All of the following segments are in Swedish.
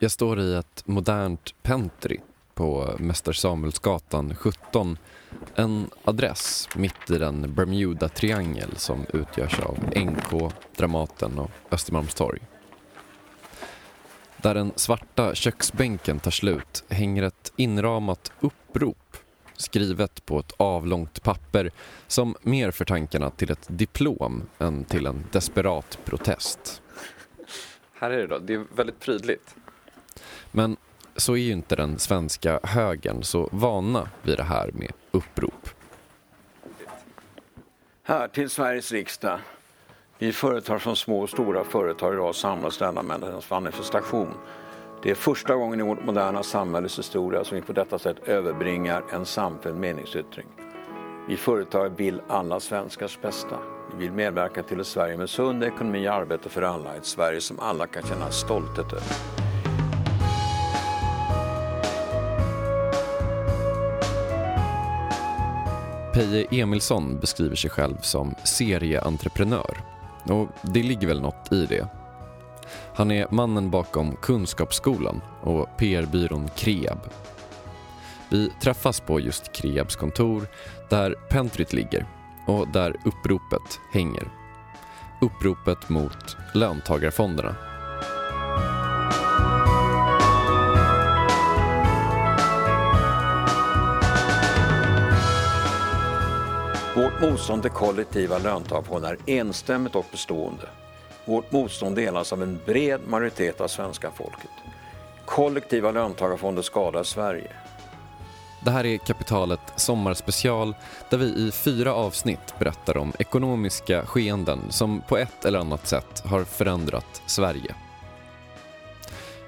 Jag står i ett modernt pentry på Mäster Samuelsgatan 17. En adress mitt i den Bermuda-triangel som utgörs av NK, Dramaten och Östermalmstorg. Där den svarta köksbänken tar slut hänger ett inramat upprop skrivet på ett avlångt papper som mer för tankarna till ett diplom än till en desperat protest. Här är det då, det är väldigt prydligt. Men så är ju inte den svenska högern så vana vid det här med upprop. Här till Sveriges riksdag. Vi företag från små och stora företag idag samlas denna människans manifestation. Det är första gången i vårt moderna samhälles historia som vi på detta sätt överbringar en samfälld meningsyttring. Vi företag vill alla svenskars bästa. Vi vill medverka till ett Sverige med sund ekonomi och arbete för alla. Ett Sverige som alla kan känna stolthet över. Peje Emilsson beskriver sig själv som serieentreprenör. Och det ligger väl något i det. Han är mannen bakom Kunskapsskolan och PR-byrån Kreab. Vi träffas på just Kreabs kontor där pentryt ligger och där uppropet hänger. Uppropet mot löntagarfonderna. Motstånd till kollektiva löntagarfonder är enstämmigt och bestående. Vårt motstånd delas av en bred majoritet av svenska folket. Kollektiva löntagarfonder skadar Sverige. Det här är Kapitalet Sommarspecial där vi i fyra avsnitt berättar om ekonomiska skeenden som på ett eller annat sätt har förändrat Sverige.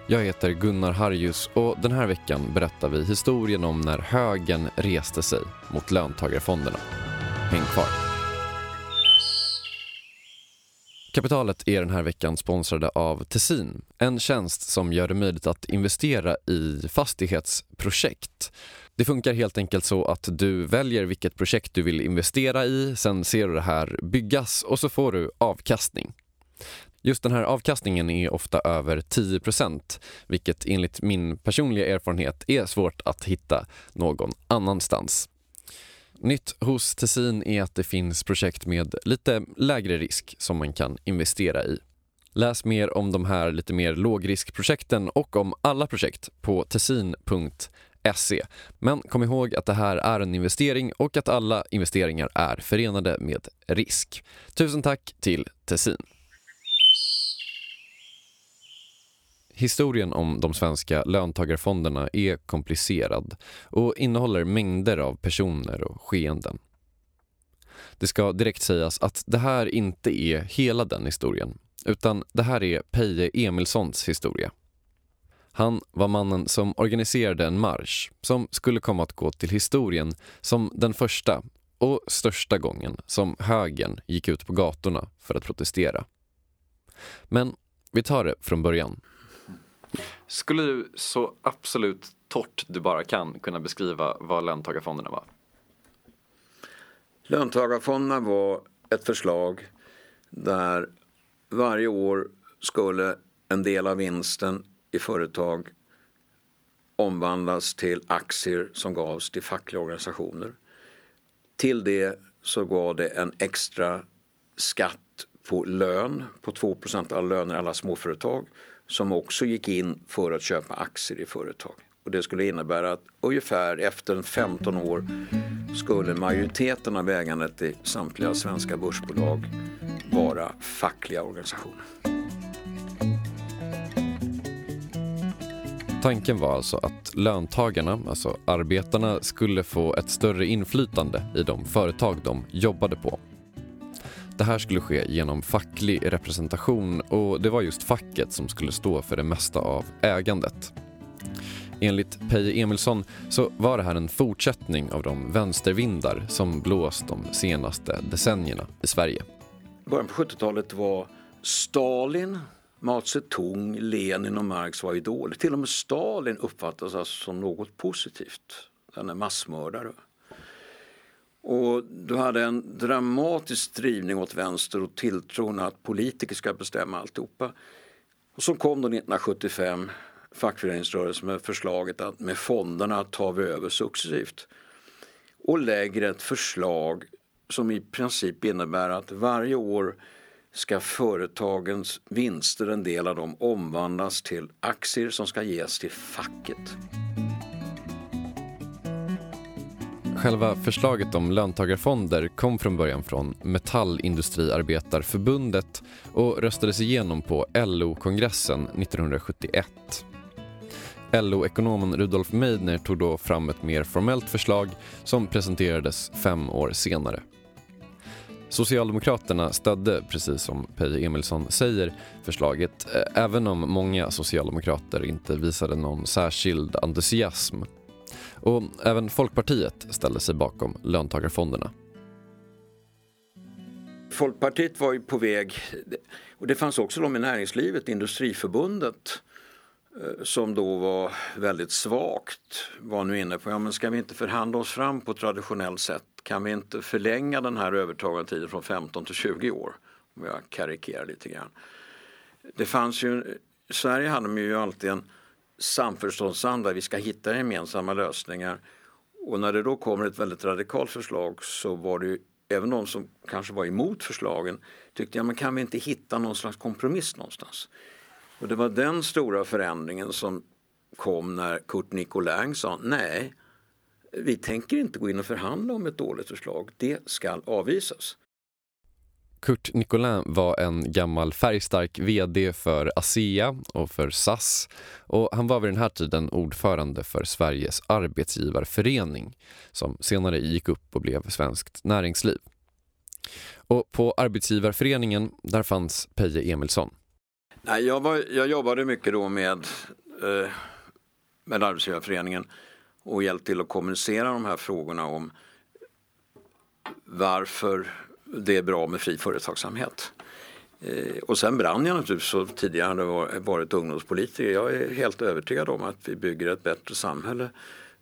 Jag heter Gunnar Harjus och den här veckan berättar vi historien om när högern reste sig mot löntagarfonderna. Häng kvar! Kapitalet är den här veckan sponsrade av Tessin, en tjänst som gör det möjligt att investera i fastighetsprojekt. Det funkar helt enkelt så att du väljer vilket projekt du vill investera i, sen ser du det här byggas och så får du avkastning. Just den här avkastningen är ofta över 10% vilket enligt min personliga erfarenhet är svårt att hitta någon annanstans. Nytt hos Tessin är att det finns projekt med lite lägre risk som man kan investera i. Läs mer om de här lite mer lågriskprojekten och om alla projekt på tessin.se. Men kom ihåg att det här är en investering och att alla investeringar är förenade med risk. Tusen tack till Tessin. Historien om de svenska löntagarfonderna är komplicerad och innehåller mängder av personer och skeenden. Det ska direkt sägas att det här inte är hela den historien, utan det här är Peje Emilssons historia. Han var mannen som organiserade en marsch som skulle komma att gå till historien som den första och största gången som högern gick ut på gatorna för att protestera. Men vi tar det från början. Skulle du så absolut torrt du bara kan kunna beskriva vad löntagarfonderna var? Löntagarfonderna var ett förslag där varje år skulle en del av vinsten i företag omvandlas till aktier som gavs till fackliga organisationer. Till det så gav det en extra skatt på lön på 2% av alla löner i alla småföretag som också gick in för att köpa aktier i företag. Och det skulle innebära att ungefär efter 15 år skulle majoriteten av ägandet i samtliga svenska börsbolag vara fackliga organisationer. Tanken var alltså att löntagarna, alltså arbetarna, skulle få ett större inflytande i de företag de jobbade på. Det här skulle ske genom facklig representation och det var just facket som skulle stå för det mesta av ägandet. Enligt Peje Emilsson så var det här en fortsättning av de vänstervindar som blåst de senaste decennierna i Sverige. början på 70-talet var Stalin, Mao Zedong, Lenin och Marx var idoler. Till och med Stalin uppfattades alltså som något positivt. Den är massmördare. Och du hade en dramatisk drivning åt vänster och tilltron att politiker ska bestämma alltihopa. Och så kom då 1975 fackföreningsrörelsen med förslaget att med fonderna tar vi över successivt. Och lägger ett förslag som i princip innebär att varje år ska företagens vinster, en del av dem, omvandlas till aktier som ska ges till facket. Själva förslaget om löntagarfonder kom från början från Metallindustriarbetarförbundet och röstades igenom på LO-kongressen 1971. LO-ekonomen Rudolf Meidner tog då fram ett mer formellt förslag som presenterades fem år senare. Socialdemokraterna stödde, precis som Peje Emilsson säger, förslaget eh, även om många socialdemokrater inte visade någon särskild entusiasm. Och även Folkpartiet ställde sig bakom löntagarfonderna. Folkpartiet var ju på väg, och det fanns också de i näringslivet, Industriförbundet eh, som då var väldigt svagt var nu inne på, ja men ska vi inte förhandla oss fram på traditionellt sätt? Kan vi inte förlänga den här övertagandetiden från 15 till 20 år? Om jag karikerar lite grann. Det fanns ju, i Sverige hade man ju alltid en samförståndsanda, vi ska hitta gemensamma lösningar. Och när det då kommer ett väldigt radikalt förslag så var det ju, även de som kanske var emot förslagen tyckte ja men kan vi inte hitta någon slags kompromiss någonstans? Och det var den stora förändringen som kom när Kurt Nicolin sa nej, vi tänker inte gå in och förhandla om ett dåligt förslag. Det ska avvisas. Kurt Nicolin var en gammal färgstark VD för ASEA och för SAS och han var vid den här tiden ordförande för Sveriges arbetsgivarförening som senare gick upp och blev Svenskt Näringsliv. Och på Arbetsgivarföreningen där fanns Peje Emilsson. Nej, jag, var, jag jobbade mycket då med, eh, med Arbetsgivarföreningen och hjälpte till att kommunicera de här frågorna om varför det är bra med fri företagsamhet. Eh, och sen brann jag naturligtvis så tidigare hade varit ungdomspolitiker. Jag är helt övertygad om att vi bygger ett bättre samhälle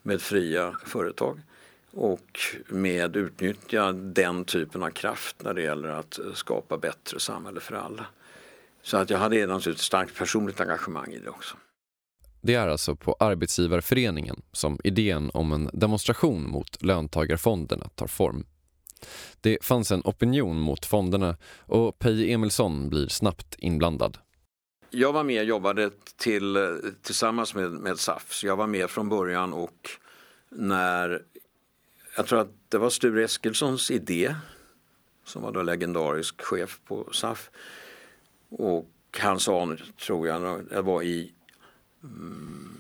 med fria företag och med utnyttja den typen av kraft när det gäller att skapa bättre samhälle för alla. Så att jag hade naturligtvis ett starkt personligt engagemang i det också. Det är alltså på Arbetsgivarföreningen som idén om en demonstration mot löntagarfonderna tar form. Det fanns en opinion mot fonderna och Peje Emilsson blir snabbt inblandad. Jag var med och jobbade till, tillsammans med, med SAF, så jag var med från början och när, jag tror att det var Sture Eskilssons idé, som var då legendarisk chef på SAF. Och han sa, tror jag, det var i mm,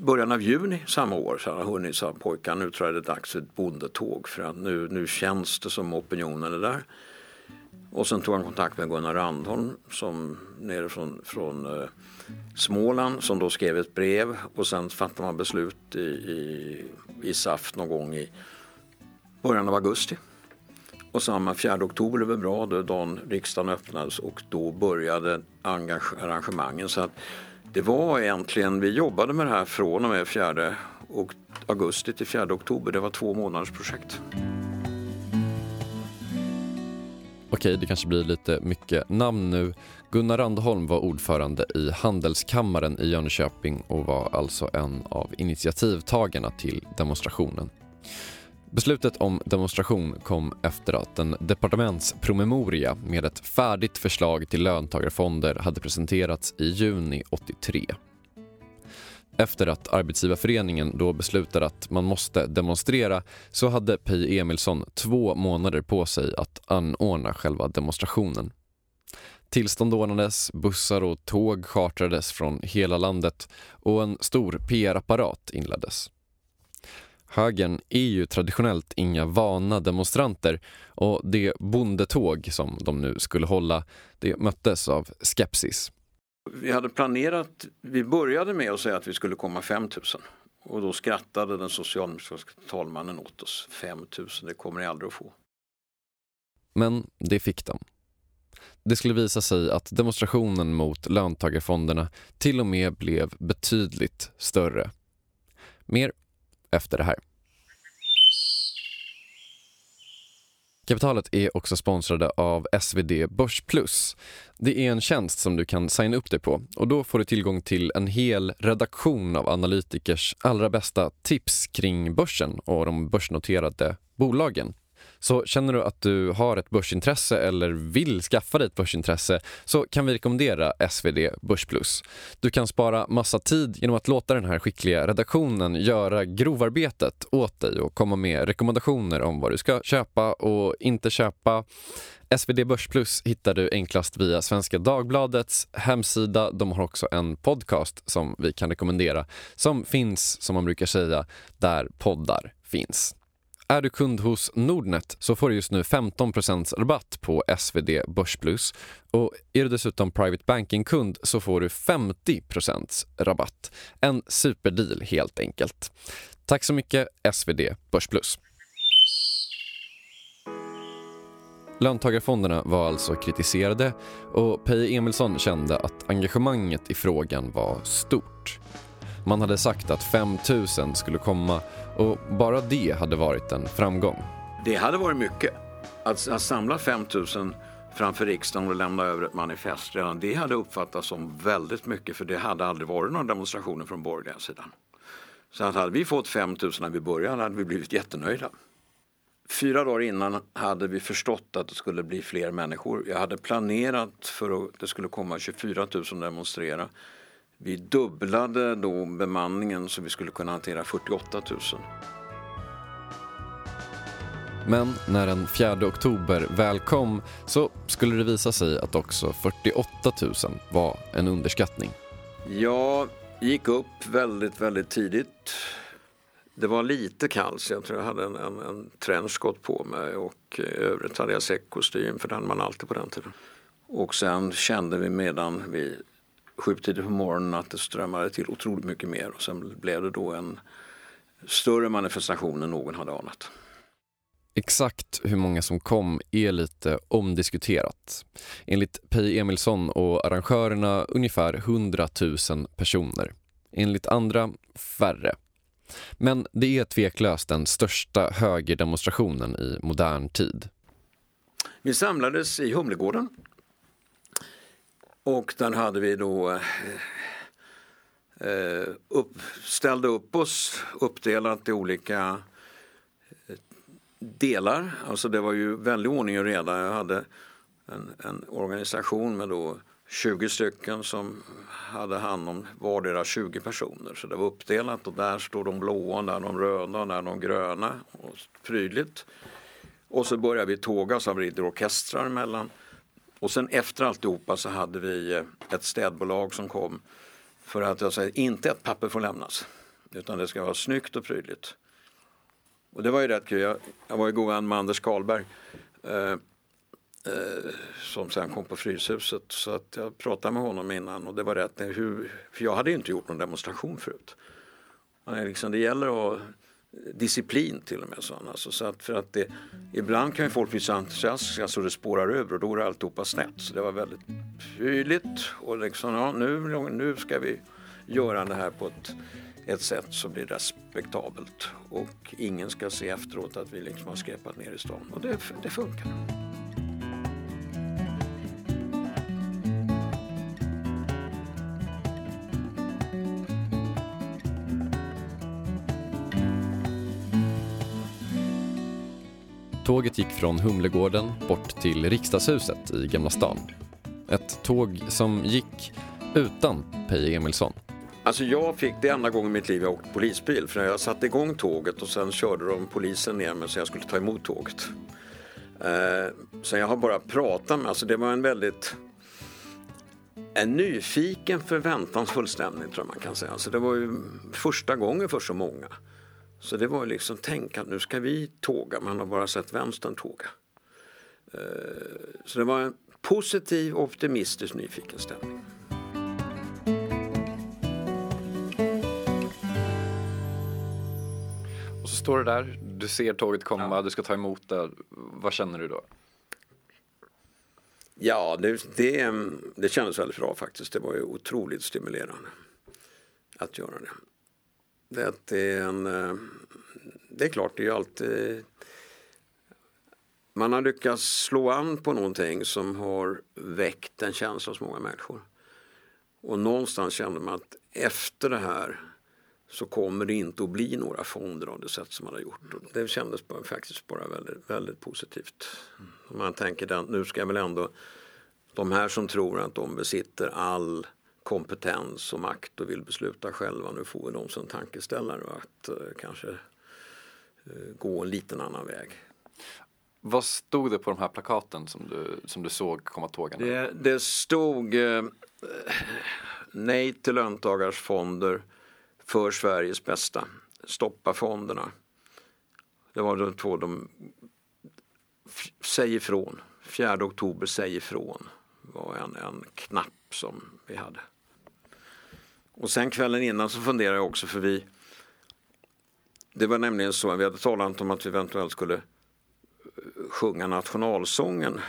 början av juni samma år så han hunnit sa pojkar nu tror jag det är dags för ett bondetåg för att nu, nu känns det som opinionen är där. Och sen tog han kontakt med Gunnar Randholm som nere från, från eh, Småland som då skrev ett brev och sen fattade man beslut i, i, i SAF någon gång i början av augusti. Och samma 4 oktober det var bra, då dagen riksdagen öppnades och då började arrangemangen. Så att det var egentligen, vi jobbade med det här från och med 4 augusti till 4 oktober. Det var två månaders projekt. Okej, det kanske blir lite mycket namn nu. Gunnar Randholm var ordförande i Handelskammaren i Jönköping och var alltså en av initiativtagarna till demonstrationen. Beslutet om demonstration kom efter att en departementspromemoria med ett färdigt förslag till löntagarfonder hade presenterats i juni 83. Efter att Arbetsgivarföreningen då beslutade att man måste demonstrera så hade Pej Emilsson två månader på sig att anordna själva demonstrationen. Tillstånd ordnades, bussar och tåg chartrades från hela landet och en stor PR-apparat inleddes. Högern är ju traditionellt inga vana demonstranter och det bondetåg som de nu skulle hålla det möttes av skepsis. Vi hade planerat, vi började med att säga att vi skulle komma 5 000 och då skrattade den socialdemokratiska talmannen åt oss. 5 000, det kommer ni aldrig att få. Men det fick de. Det skulle visa sig att demonstrationen mot löntagarfonderna till och med blev betydligt större. Mer efter det här. Kapitalet är också sponsrade av SvD Börsplus. Det är en tjänst som du kan signa upp dig på och då får du tillgång till en hel redaktion av analytikers allra bästa tips kring börsen och de börsnoterade bolagen. Så känner du att du har ett börsintresse eller vill skaffa dig ett börsintresse så kan vi rekommendera SvD Börsplus. Du kan spara massa tid genom att låta den här skickliga redaktionen göra grovarbetet åt dig och komma med rekommendationer om vad du ska köpa och inte köpa. SvD Börsplus hittar du enklast via Svenska Dagbladets hemsida. De har också en podcast som vi kan rekommendera som finns, som man brukar säga, där poddar finns. Är du kund hos Nordnet så får du just nu 15% rabatt på SvD Börsplus och är du dessutom Private Banking-kund så får du 50% rabatt. En superdeal helt enkelt. Tack så mycket SvD Börsplus. Löntagarfonderna var alltså kritiserade och Peje Emilsson kände att engagemanget i frågan var stort. Man hade sagt att 5 000 skulle komma och bara det hade varit en framgång. Det hade varit mycket. Att, att samla 5 000 framför riksdagen och lämna över ett manifest redan det hade uppfattats som väldigt mycket för det hade aldrig varit några demonstrationer från borgerliga sidan. Så att hade vi fått 5 000 när vi började hade vi blivit jättenöjda. Fyra dagar innan hade vi förstått att det skulle bli fler människor. Jag hade planerat för att det skulle komma 24 000 demonstrera. Vi dubblade då bemanningen så vi skulle kunna hantera 48 000. Men när den 4 oktober väl kom så skulle det visa sig att också 48 000 var en underskattning. Jag gick upp väldigt, väldigt tidigt. Det var lite kallt så jag tror jag hade en, en, en trenchcoat på mig och i övrigt hade jag säckkostym för hade man alltid på den tiden. Och sen kände vi medan vi sjutiden på morgonen att det strömmade till otroligt mycket mer och sen blev det då en större manifestation än någon hade anat. Exakt hur många som kom är lite omdiskuterat. Enligt Pej Emilsson och arrangörerna ungefär 100 000 personer. Enligt andra färre. Men det är tveklöst den största högerdemonstrationen i modern tid. Vi samlades i Humlegården och där hade vi då eh, eh, upp, ställde upp oss uppdelat i olika eh, delar. Alltså det var ju väldig ordning och reda. Jag hade en, en organisation med då 20 stycken som hade hand om vardera 20 personer. Så det var uppdelat och där står de blåa, där de röda och där de gröna. Och prydligt. Och så började vi tåga så vi orkestrar. Och sen efter alltihopa så hade vi eh, ett städbolag som kom för att jag säger inte ett papper får lämnas utan det ska vara snyggt och prydligt. Och det var ju rätt kul. Jag, jag var ju god vän med Anders Karlberg eh, eh, som sen kom på Fryshuset så att jag pratade med honom innan och det var rätt. Hur, för jag hade ju inte gjort någon demonstration förut. Liksom, det gäller att disciplin till och med. Sån. Alltså, så att för att det, ibland kan ju folk bli så entusiastiska så det spårar över och då går alltihopa snett. Så det var väldigt tydligt och liksom, ja, nu, nu ska vi göra det här på ett, ett sätt som blir respektabelt och ingen ska se efteråt att vi liksom har skräpat ner i stan och det, det funkar. Tåget gick från Humlegården bort till Riksdagshuset i Gamla stan. Ett tåg som gick utan Peje Emilsson. Alltså jag fick det enda gången i mitt liv jag åkt polisbil. För jag satte igång tåget och sen körde de polisen ner mig så jag skulle ta emot tåget. Eh, så jag har bara pratat med, alltså det var en väldigt en nyfiken förväntansfull stämning tror jag man kan säga. Alltså det var ju första gången för så många. Så det var liksom tänk att nu ska vi tåga, man har bara sett vänstern tåga. Eh, så det var en positiv, optimistisk, nyfiken stämning. Och så står du där, du ser tåget komma, ja. du ska ta emot det. Vad känner du då? Ja, det, det, det kändes väldigt bra faktiskt. Det var ju otroligt stimulerande att göra det. Det är, en, eh, det är klart, det är ju alltid man har lyckats slå an på någonting som har väckt en känsla hos många människor. Och någonstans kände man att efter det här så kommer det inte att bli några fonder av det sätt som man har gjort. Och det kändes bara, faktiskt bara väldigt, väldigt positivt. Om man tänker att nu ska väl ändå de här som tror att de besitter all kompetens och makt och vill besluta själva. Nu får de som tankeställare att uh, kanske uh, gå en liten annan väg. Vad stod det på de här plakaten som du, som du såg komma tågande? Det, det stod uh, nej till löntagarfonder för Sveriges bästa. Stoppa fonderna. Det var de två de säg ifrån. 4 oktober, säg ifrån var en, en knapp som vi hade. Och sen kvällen innan så funderade jag också för vi Det var nämligen så, vi hade talat om att vi eventuellt skulle eh, sjunga nationalsången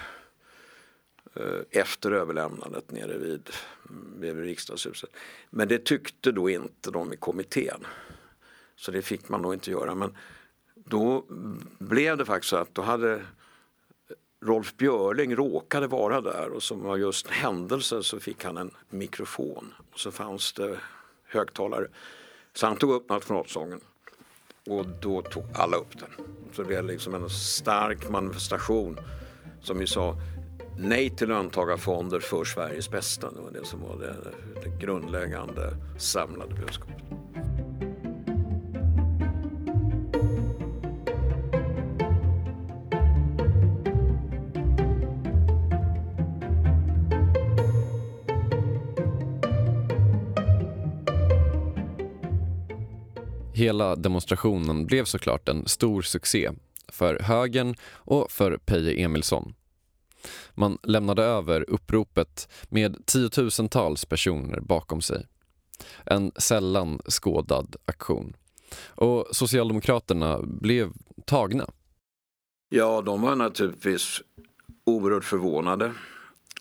eh, efter överlämnandet nere vid, mm, vid riksdagshuset. Men det tyckte då inte de i kommittén. Så det fick man då inte göra. Men då blev det faktiskt så att då hade Rolf Björling råkade vara där och som var just händelse så fick han en mikrofon och så fanns det högtalare. Så han tog upp nationalsången och då tog alla upp den. Så det blev liksom en stark manifestation som vi sa nej till löntagarfonder för Sveriges bästa. Det var det som var det, det grundläggande samlade budskapet. Hela demonstrationen blev såklart en stor succé för högern och för Peje Emilsson. Man lämnade över uppropet med tiotusentals personer bakom sig. En sällan skådad aktion. Och Socialdemokraterna blev tagna. Ja, de var naturligtvis oerhört förvånade.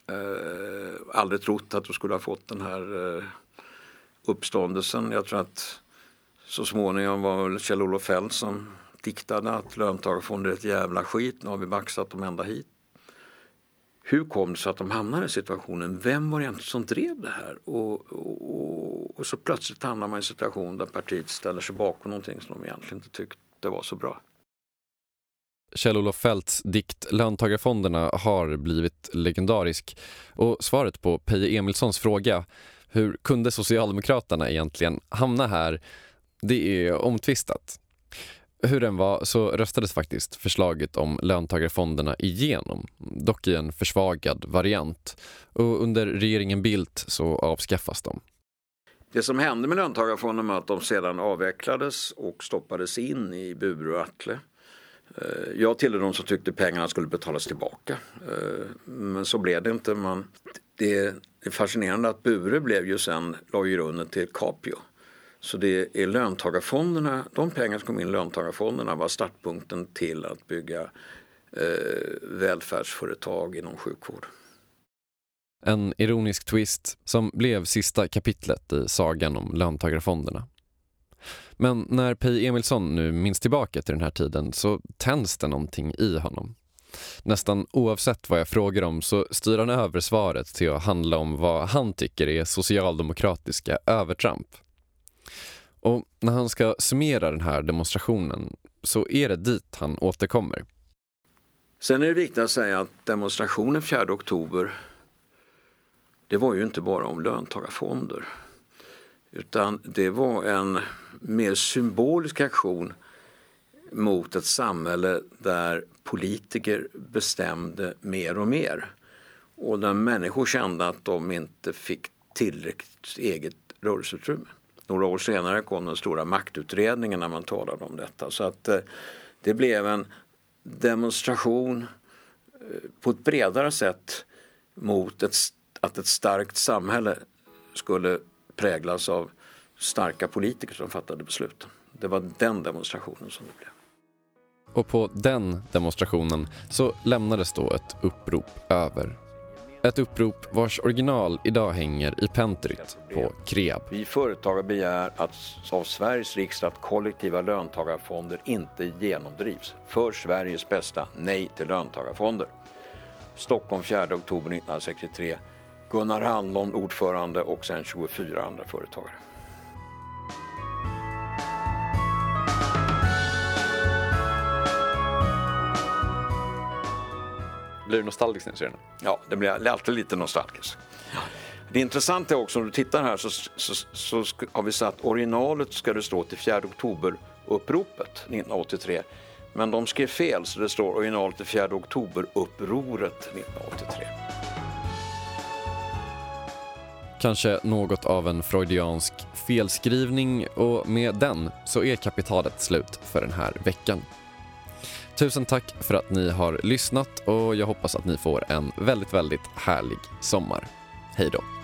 Eh, aldrig trott att de skulle ha fått den här eh, uppståndelsen. Jag tror att så småningom var det Kjell-Olof Feldt som diktade att löntagarfonder är ett jävla skit, nu har vi baxat dem ända hit. Hur kom det sig att de hamnade i situationen? Vem var det egentligen som drev det här? Och, och, och så plötsligt hamnar man i en situation där partiet ställer sig bakom någonting som de egentligen inte tyckte var så bra. Kjell-Olof Feldts dikt Löntagarfonderna har blivit legendarisk och svaret på Peje Emilssons fråga hur kunde Socialdemokraterna egentligen hamna här det är omtvistat. Hur den var så röstades faktiskt förslaget om löntagarfonderna igenom, dock i en försvagad variant. Och under regeringen Bildt så avskaffas de. Det som hände med löntagarfonderna var att de sedan avvecklades och stoppades in i Bure och Atle. Eh, jag tillhörde de som tyckte pengarna skulle betalas tillbaka. Eh, men så blev det inte. Man, det är fascinerande att Bure blev ju sen, la grunden till Capio så det är löntagarfonderna, de pengar som kom in i löntagarfonderna var startpunkten till att bygga eh, välfärdsföretag inom sjukvård. En ironisk twist som blev sista kapitlet i sagan om löntagarfonderna. Men när Pej Emilsson nu minns tillbaka till den här tiden så tänds det någonting i honom. Nästan oavsett vad jag frågar om så styr han över svaret till att handla om vad han tycker är socialdemokratiska övertramp. Och när han ska summera den här demonstrationen så är det dit han återkommer. Sen är det viktigt att säga att demonstrationen 4 oktober det var ju inte bara om löntagarfonder. Utan det var en mer symbolisk aktion mot ett samhälle där politiker bestämde mer och mer. Och där människor kände att de inte fick tillräckligt eget rörelseutrymme. Några år senare kom den stora maktutredningen när man talade om detta. Så att eh, det blev en demonstration eh, på ett bredare sätt mot ett, att ett starkt samhälle skulle präglas av starka politiker som fattade besluten. Det var den demonstrationen som det blev. Och på den demonstrationen så lämnades då ett upprop över. Ett upprop vars original idag hänger i Pentryt på Kreab. Vi företagare begär att, av Sveriges riksdag att kollektiva löntagarfonder inte genomdrivs. För Sveriges bästa, nej till löntagarfonder. Stockholm 4 oktober 1963. Gunnar Handlon ordförande och sen 24 andra företagare. Blir du nostalgisk när du ser den? Ja, det blir alltid lite nostalgiskt. Det intressanta är också om du tittar här så, så, så sk- har vi satt originalet ska det stå till 4 oktober uppropet 1983. Men de skrev fel så det står originalet till 4 oktober upproret 1983. Kanske något av en freudiansk felskrivning och med den så är kapitalet slut för den här veckan. Tusen tack för att ni har lyssnat och jag hoppas att ni får en väldigt, väldigt härlig sommar. Hej då!